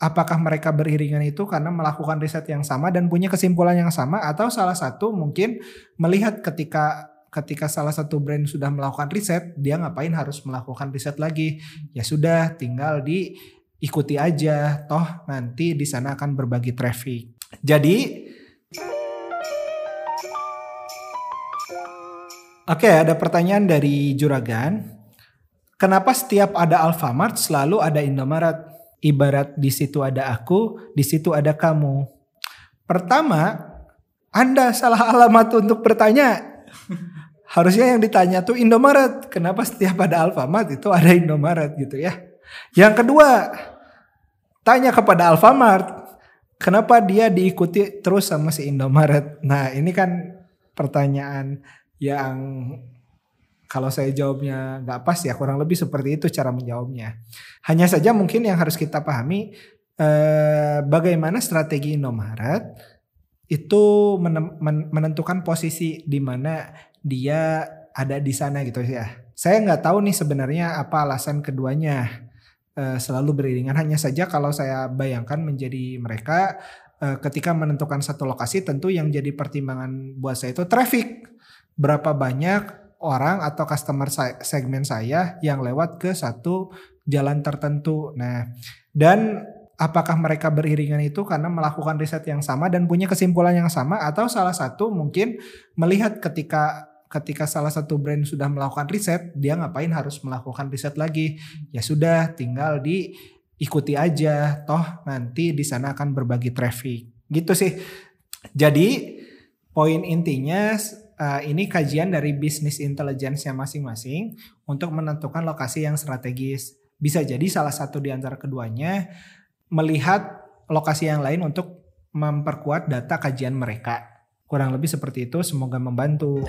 apakah mereka beriringan itu karena melakukan riset yang sama dan punya kesimpulan yang sama atau salah satu mungkin melihat ketika ketika salah satu brand sudah melakukan riset, dia ngapain harus melakukan riset lagi? Ya sudah, tinggal diikuti aja. Toh nanti di sana akan berbagi traffic. Jadi Oke, ada pertanyaan dari Juragan. Kenapa setiap ada Alfamart selalu ada Indomaret? Ibarat di situ ada aku, di situ ada kamu. Pertama, Anda salah alamat untuk bertanya. Harusnya yang ditanya tuh Indomaret. Kenapa setiap ada Alfamart itu ada Indomaret gitu ya. Yang kedua, tanya kepada Alfamart. Kenapa dia diikuti terus sama si Indomaret? Nah ini kan pertanyaan yang kalau saya jawabnya nggak pas ya kurang lebih seperti itu cara menjawabnya. Hanya saja mungkin yang harus kita pahami eh, bagaimana strategi Indomaret itu menentukan posisi di mana dia ada di sana gitu ya. Saya nggak tahu nih sebenarnya apa alasan keduanya uh, selalu beriringan. Hanya saja kalau saya bayangkan menjadi mereka uh, ketika menentukan satu lokasi tentu yang jadi pertimbangan buat saya itu traffic. Berapa banyak orang atau customer segmen saya yang lewat ke satu jalan tertentu. Nah, dan apakah mereka beriringan itu karena melakukan riset yang sama dan punya kesimpulan yang sama atau salah satu mungkin melihat ketika ketika salah satu brand sudah melakukan riset, dia ngapain harus melakukan riset lagi? Ya sudah, tinggal diikuti aja. Toh nanti di sana akan berbagi traffic. Gitu sih. Jadi poin intinya uh, ini kajian dari bisnis intelligence-nya masing-masing untuk menentukan lokasi yang strategis. Bisa jadi salah satu di antara keduanya melihat lokasi yang lain untuk memperkuat data kajian mereka. Kurang lebih seperti itu, semoga membantu.